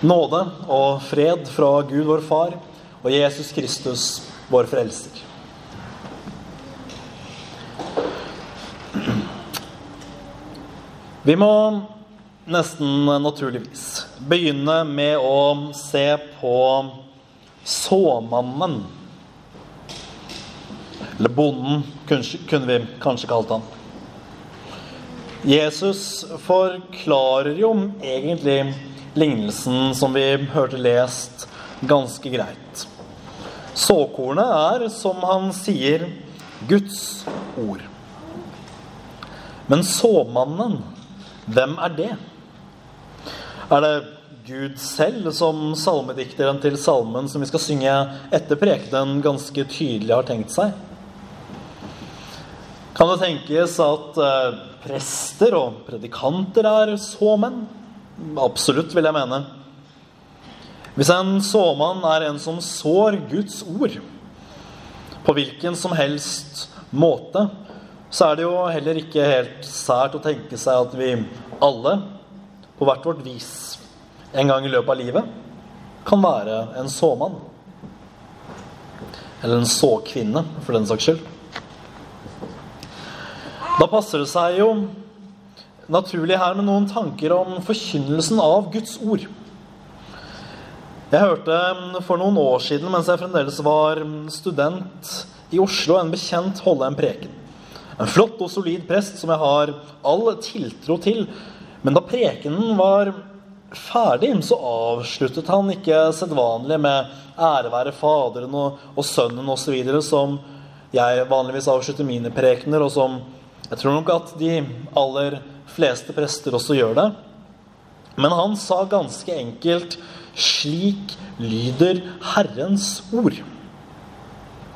Nåde og fred fra Gud vår Far og Jesus Kristus, vår Frelser. Vi må nesten naturligvis begynne med å se på såmannen. Eller bonden, kunne vi kanskje kalt han. Jesus forklarer jo egentlig lignelsen som vi hørte lest, ganske greit. Såkornet er, som han sier, Guds ord. Men såmannen hvem er det? Er det Gud selv, som salmedikteren til salmen som vi skal synge etter prekenen, ganske tydelig har tenkt seg? Kan det tenkes at eh, prester og predikanter er såmenn? Absolutt, vil jeg mene. Hvis en såmann er en som sår Guds ord på hvilken som helst måte, så er det jo heller ikke helt sært å tenke seg at vi alle, på hvert vårt vis, en gang i løpet av livet, kan være en såmann. Eller en såkvinne, for den saks skyld. Da passer det seg jo naturlig her med noen tanker om forkynnelsen av Guds ord. Jeg hørte for noen år siden, mens jeg fremdeles var student i Oslo, en bekjent holde en preken. En flott og solid prest som jeg har all tiltro til. Men da prekenen var ferdig, så avsluttet han ikke sedvanlig med 'ære være Faderen og, og Sønnen' osv., som jeg vanligvis avslutter mine prekener, og som jeg tror nok at de aller fleste prester også gjør det. Men han sa ganske enkelt 'Slik lyder Herrens ord'.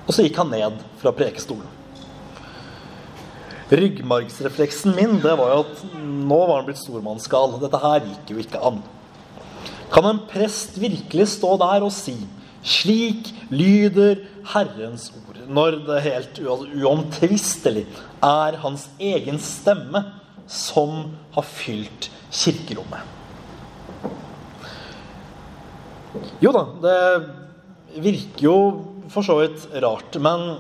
Og så gikk han ned fra prekestolen. Ryggmargsrefleksen min det var jo at nå var han blitt stormannsgal. Dette her gikk jo ikke an. Kan en prest virkelig stå der og si 'Slik lyder Herrens ord', når det helt uomtvistelig er hans egen stemme som har fylt kirkerommet? Jo da, det virker jo for så vidt rart, men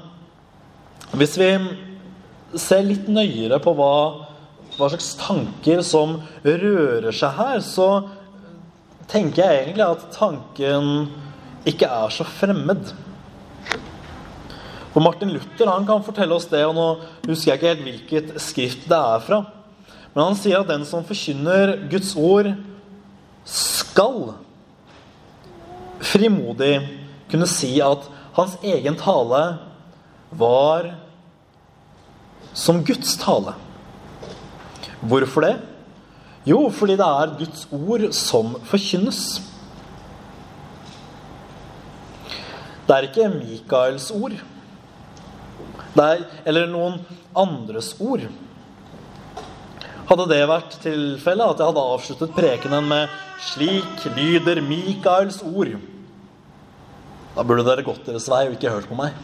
hvis vi ser litt nøyere på hva, hva, slags tanker som rører seg her, så tenker jeg egentlig at tanken ikke er så fremmed. For Martin Luther han kan fortelle oss det, og nå husker jeg ikke helt hvilket skrift det er fra. Men han sier at den som forkynner Guds ord, skal frimodig kunne si at hans egen tale var som Guds tale. Hvorfor det? Jo, fordi det er Guds ord som forkynnes. Det er ikke Mikaels ord. Er, eller noen andres ord. Hadde det vært tilfellet, at jeg hadde avsluttet prekenen med 'Slik lyder Mikaels ord', da burde dere gått deres vei og ikke hørt på meg.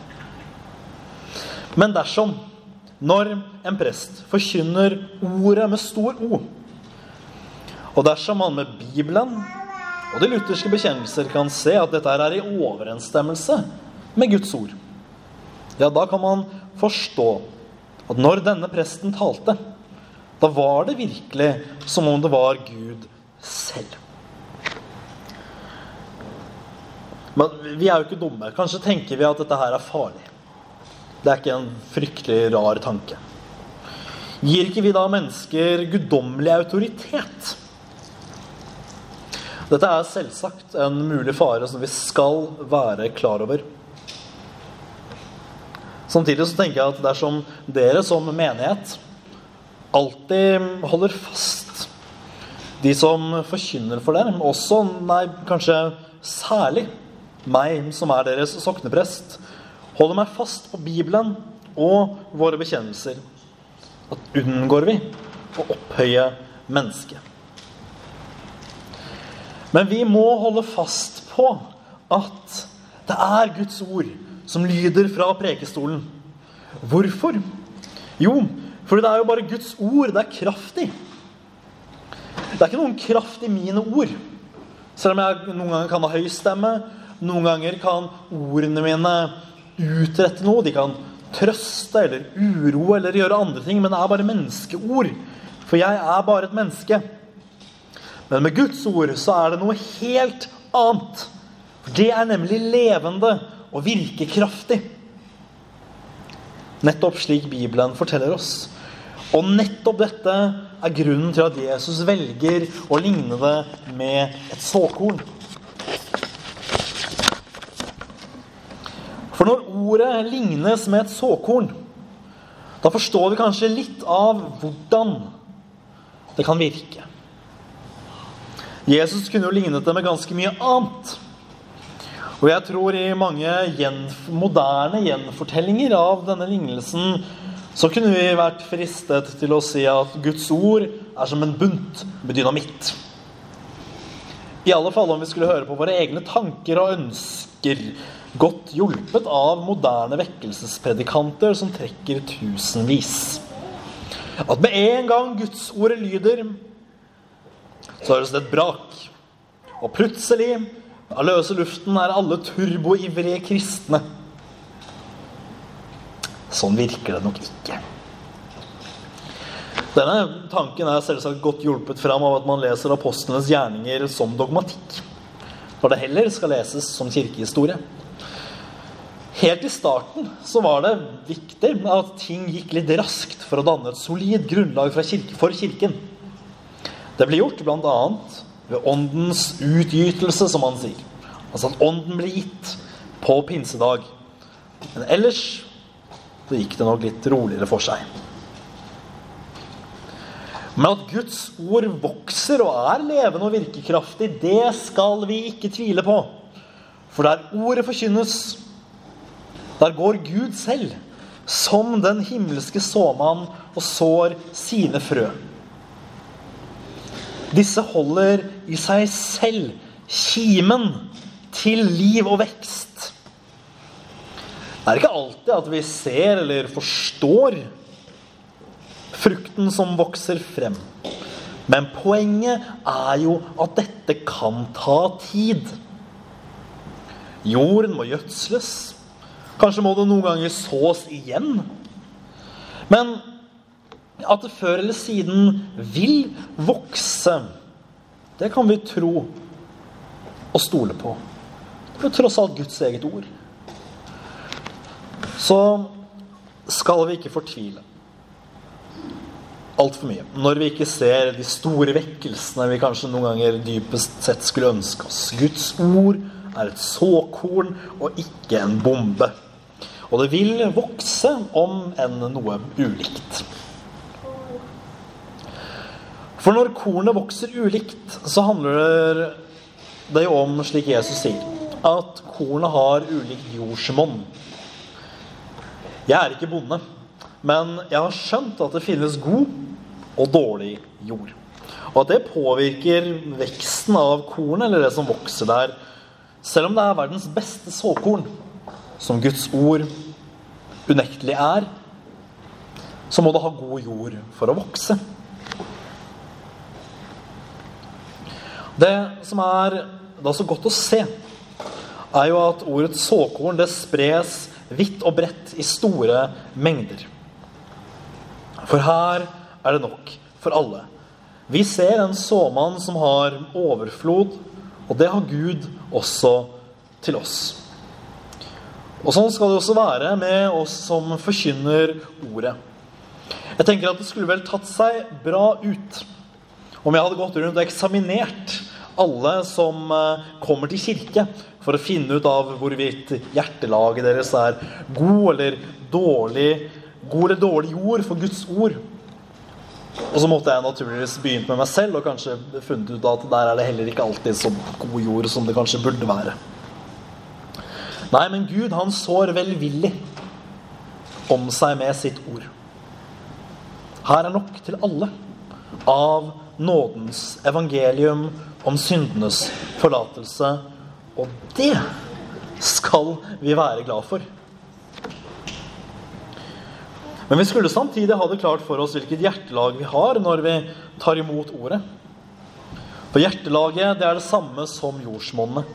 Men dersom når en prest forkynner ordet med stor O. Og dersom man med Bibelen og de lutherske bekjennelser kan se at dette er i overensstemmelse med Guds ord, ja, da kan man forstå at når denne presten talte, da var det virkelig som om det var Gud selv. Men vi er jo ikke dumme. Kanskje tenker vi at dette her er farlig. Det er ikke en fryktelig rar tanke. Gir ikke vi da mennesker guddommelig autoritet? Dette er selvsagt en mulig fare som vi skal være klar over. Samtidig så tenker jeg at dersom dere som menighet alltid holder fast de som forkynner for dere, også, nei, kanskje særlig meg som er deres sokneprest, holder meg fast på Bibelen og våre bekjennelser, at unngår vi å opphøye mennesket. Men vi må holde fast på at det er Guds ord som lyder fra prekestolen. Hvorfor? Jo, fordi det er jo bare Guds ord det er kraft i. Det er ikke noen kraft i mine ord. Selv om jeg noen ganger kan ha høy stemme, noen ganger kan ordene mine utrette noe. De kan trøste eller uro eller gjøre andre ting, men det er bare menneskeord. For jeg er bare et menneske. Men med Guds ord så er det noe helt annet. For det er nemlig levende og virkekraftig. Nettopp slik Bibelen forteller oss. Og nettopp dette er grunnen til at Jesus velger å ligne det med et såkorn. For når ordet lignes med et såkorn, da forstår vi kanskje litt av hvordan det kan virke. Jesus kunne jo lignet det med ganske mye annet. Og jeg tror i mange gjenf moderne gjenfortellinger av denne lignelsen så kunne vi vært fristet til å si at Guds ord er som en bunt med dynamitt. I alle fall om vi skulle høre på våre egne tanker og ønsker, godt hjulpet av moderne vekkelsespredikanter som trekker tusenvis. At med en gang Guds ordet lyder, så høres det et brak. Og plutselig av løse luften er alle turboivrige kristne. Sånn virker det nok ikke. Denne tanken er selvsagt godt hjulpet fram av at man leser apostlenes gjerninger som dogmatikk, når det heller skal leses som kirkehistorie. Helt i starten så var det viktig at ting gikk litt raskt for å danne et solid grunnlag for kirken. Det ble gjort bl.a ved åndens utgytelse, som han sier. Altså at ånden ble gitt på pinsedag. Men ellers så gikk det nok litt roligere for seg. Men at Guds ord vokser og er levende og virkekraftig, det skal vi ikke tvile på. For der ordet forkynnes, der går Gud selv, som den himmelske såmann, og sår sine frø. Disse holder i seg selv kimen til liv og vekst. Det er ikke alltid at vi ser eller forstår frukten som vokser frem. Men poenget er jo at dette kan ta tid. Jorden må gjødsles. Kanskje må det noen ganger sås igjen. Men at det før eller siden vil vokse, det kan vi tro og stole på. Det er tross alt Guds eget ord. Så skal vi ikke fortvile altfor mye når vi ikke ser de store vekkelsene vi kanskje noen ganger dypest sett skulle ønske oss. Guds ord er et såkorn og ikke en bombe. Og det vil vokse, om enn noe ulikt. For når kornet vokser ulikt, så handler det jo om, slik Jesus sier, at kornet har ulikt jordsmonn. Jeg er ikke bonde, men jeg har skjønt at det finnes god og dårlig jord. Og at det påvirker veksten av kornet, eller det som vokser der. Selv om det er verdens beste såkorn, som Guds ord unektelig er, så må det ha god jord for å vokse. Det som er da så godt å se, er jo at ordet såkorn det spres vidt og bredt i store mengder. For her er det nok for alle. Vi ser en såmann som har overflod, og det har Gud også til oss. Og Sånn skal det også være med oss som forkynner ordet. Jeg tenker at det skulle vel tatt seg bra ut om jeg hadde gått rundt og eksaminert alle som eh, kommer til kirke, for å finne ut av hvorvidt hjertelaget deres er god eller dårlig, god eller dårlig jord for Guds ord. Og så måtte jeg naturligvis begynt med meg selv og kanskje funnet ut at der er det heller ikke alltid så god jord som det kanskje burde være. Nei, men Gud, han sår velvillig om seg med sitt ord. Her er nok til alle av nådens evangelium om syndenes forlatelse. Og det skal vi være glad for. Men vi skulle samtidig ha det klart for oss hvilket hjertelag vi har når vi tar imot ordet. For hjertelaget det er det samme som jordsmonnet.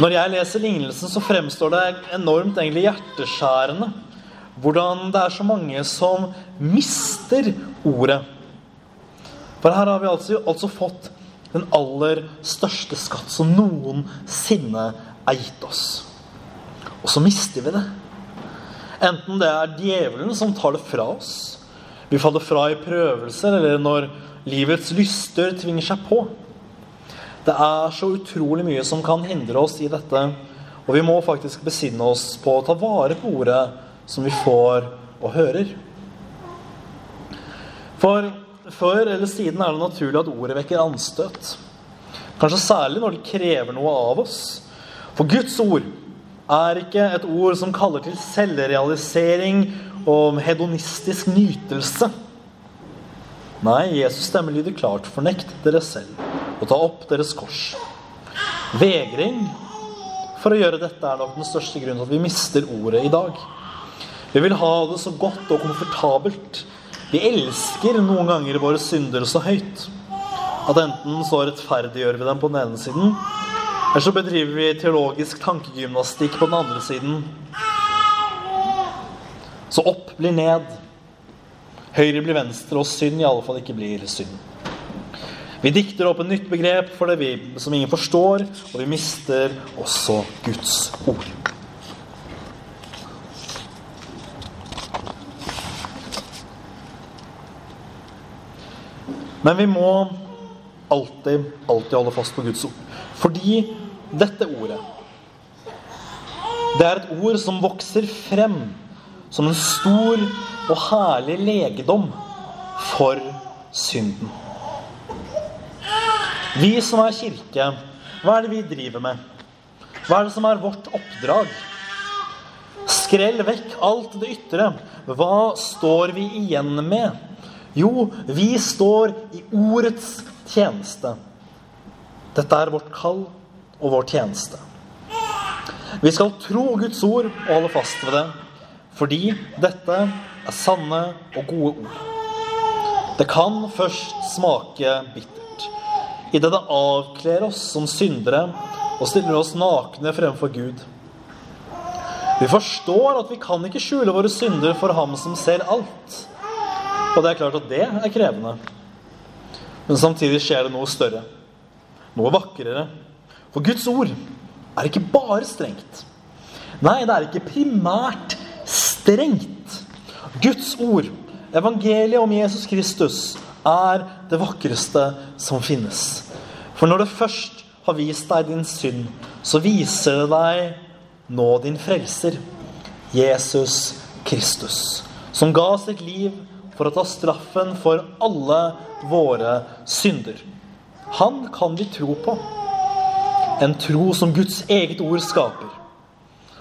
Når jeg leser lignelsen, så fremstår det enormt egentlig hjerteskjærende hvordan det er så mange som mister ordet. For her har vi altså, altså fått den aller største skatt som noensinne er gitt oss. Og så mister vi det. Enten det er djevelen som tar det fra oss, vi faller fra i prøvelser, eller når livets lyster tvinger seg på. Det er så utrolig mye som kan hindre oss i dette, og vi må faktisk besinne oss på å ta vare på ordet som vi får og hører. For før eller siden er det naturlig at ordet vekker anstøt. Kanskje særlig når det krever noe av oss. For Guds ord er ikke et ord som kaller til selvrealisering og hedonistisk nytelse. Nei, Jesus stemme lyder klart. Fornekt dere selv og ta opp deres kors. Vegring for å gjøre dette er nok den største grunnen til at vi mister ordet i dag. Vi vil ha det så godt og komfortabelt. Vi elsker noen ganger våre synder så høyt at enten så rettferdiggjør vi dem på den ene siden, eller så bedriver vi teologisk tankegymnastikk på den andre siden. Så opp blir ned. Høyre blir venstre, og synd i alle fall ikke blir synd. Vi dikter opp et nytt begrep for det vi, som ingen forstår, og vi mister også Guds ord. Men vi må alltid, alltid holde fast på Guds ord. Fordi dette ordet Det er et ord som vokser frem som en stor og herlig legedom for synden. Vi som er kirke, hva er det vi driver med? Hva er det som er vårt oppdrag? Skrell vekk alt det ytre. Hva står vi igjen med? Jo, vi står i ordets tjeneste. Dette er vårt kall og vår tjeneste. Vi skal tro Guds ord og holde fast ved det, fordi dette er sanne og gode ord. Det kan først smake bittert, idet det avkler oss som syndere og stiller oss nakne fremfor Gud. Vi forstår at vi kan ikke skjule våre synder for Ham som ser alt. Og det er klart at det er krevende. Men samtidig skjer det noe større. Noe vakrere. For Guds ord er ikke bare strengt. Nei, det er ikke primært strengt. Guds ord, evangeliet om Jesus Kristus, er det vakreste som finnes. For når det først har vist deg din synd, så viser det deg nå din frelser, Jesus Kristus, som ga sitt liv for å ta straffen for alle våre synder. Han kan vi tro på. En tro som Guds eget ord skaper.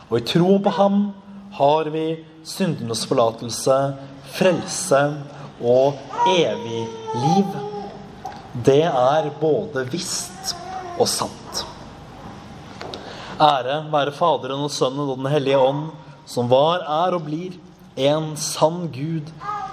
Og i troen på ham har vi syndenes forlatelse, frelse og evig liv. Det er både visst og sant. Ære være Faderen og Sønnen og Den hellige ånd, som var, er og blir en sann Gud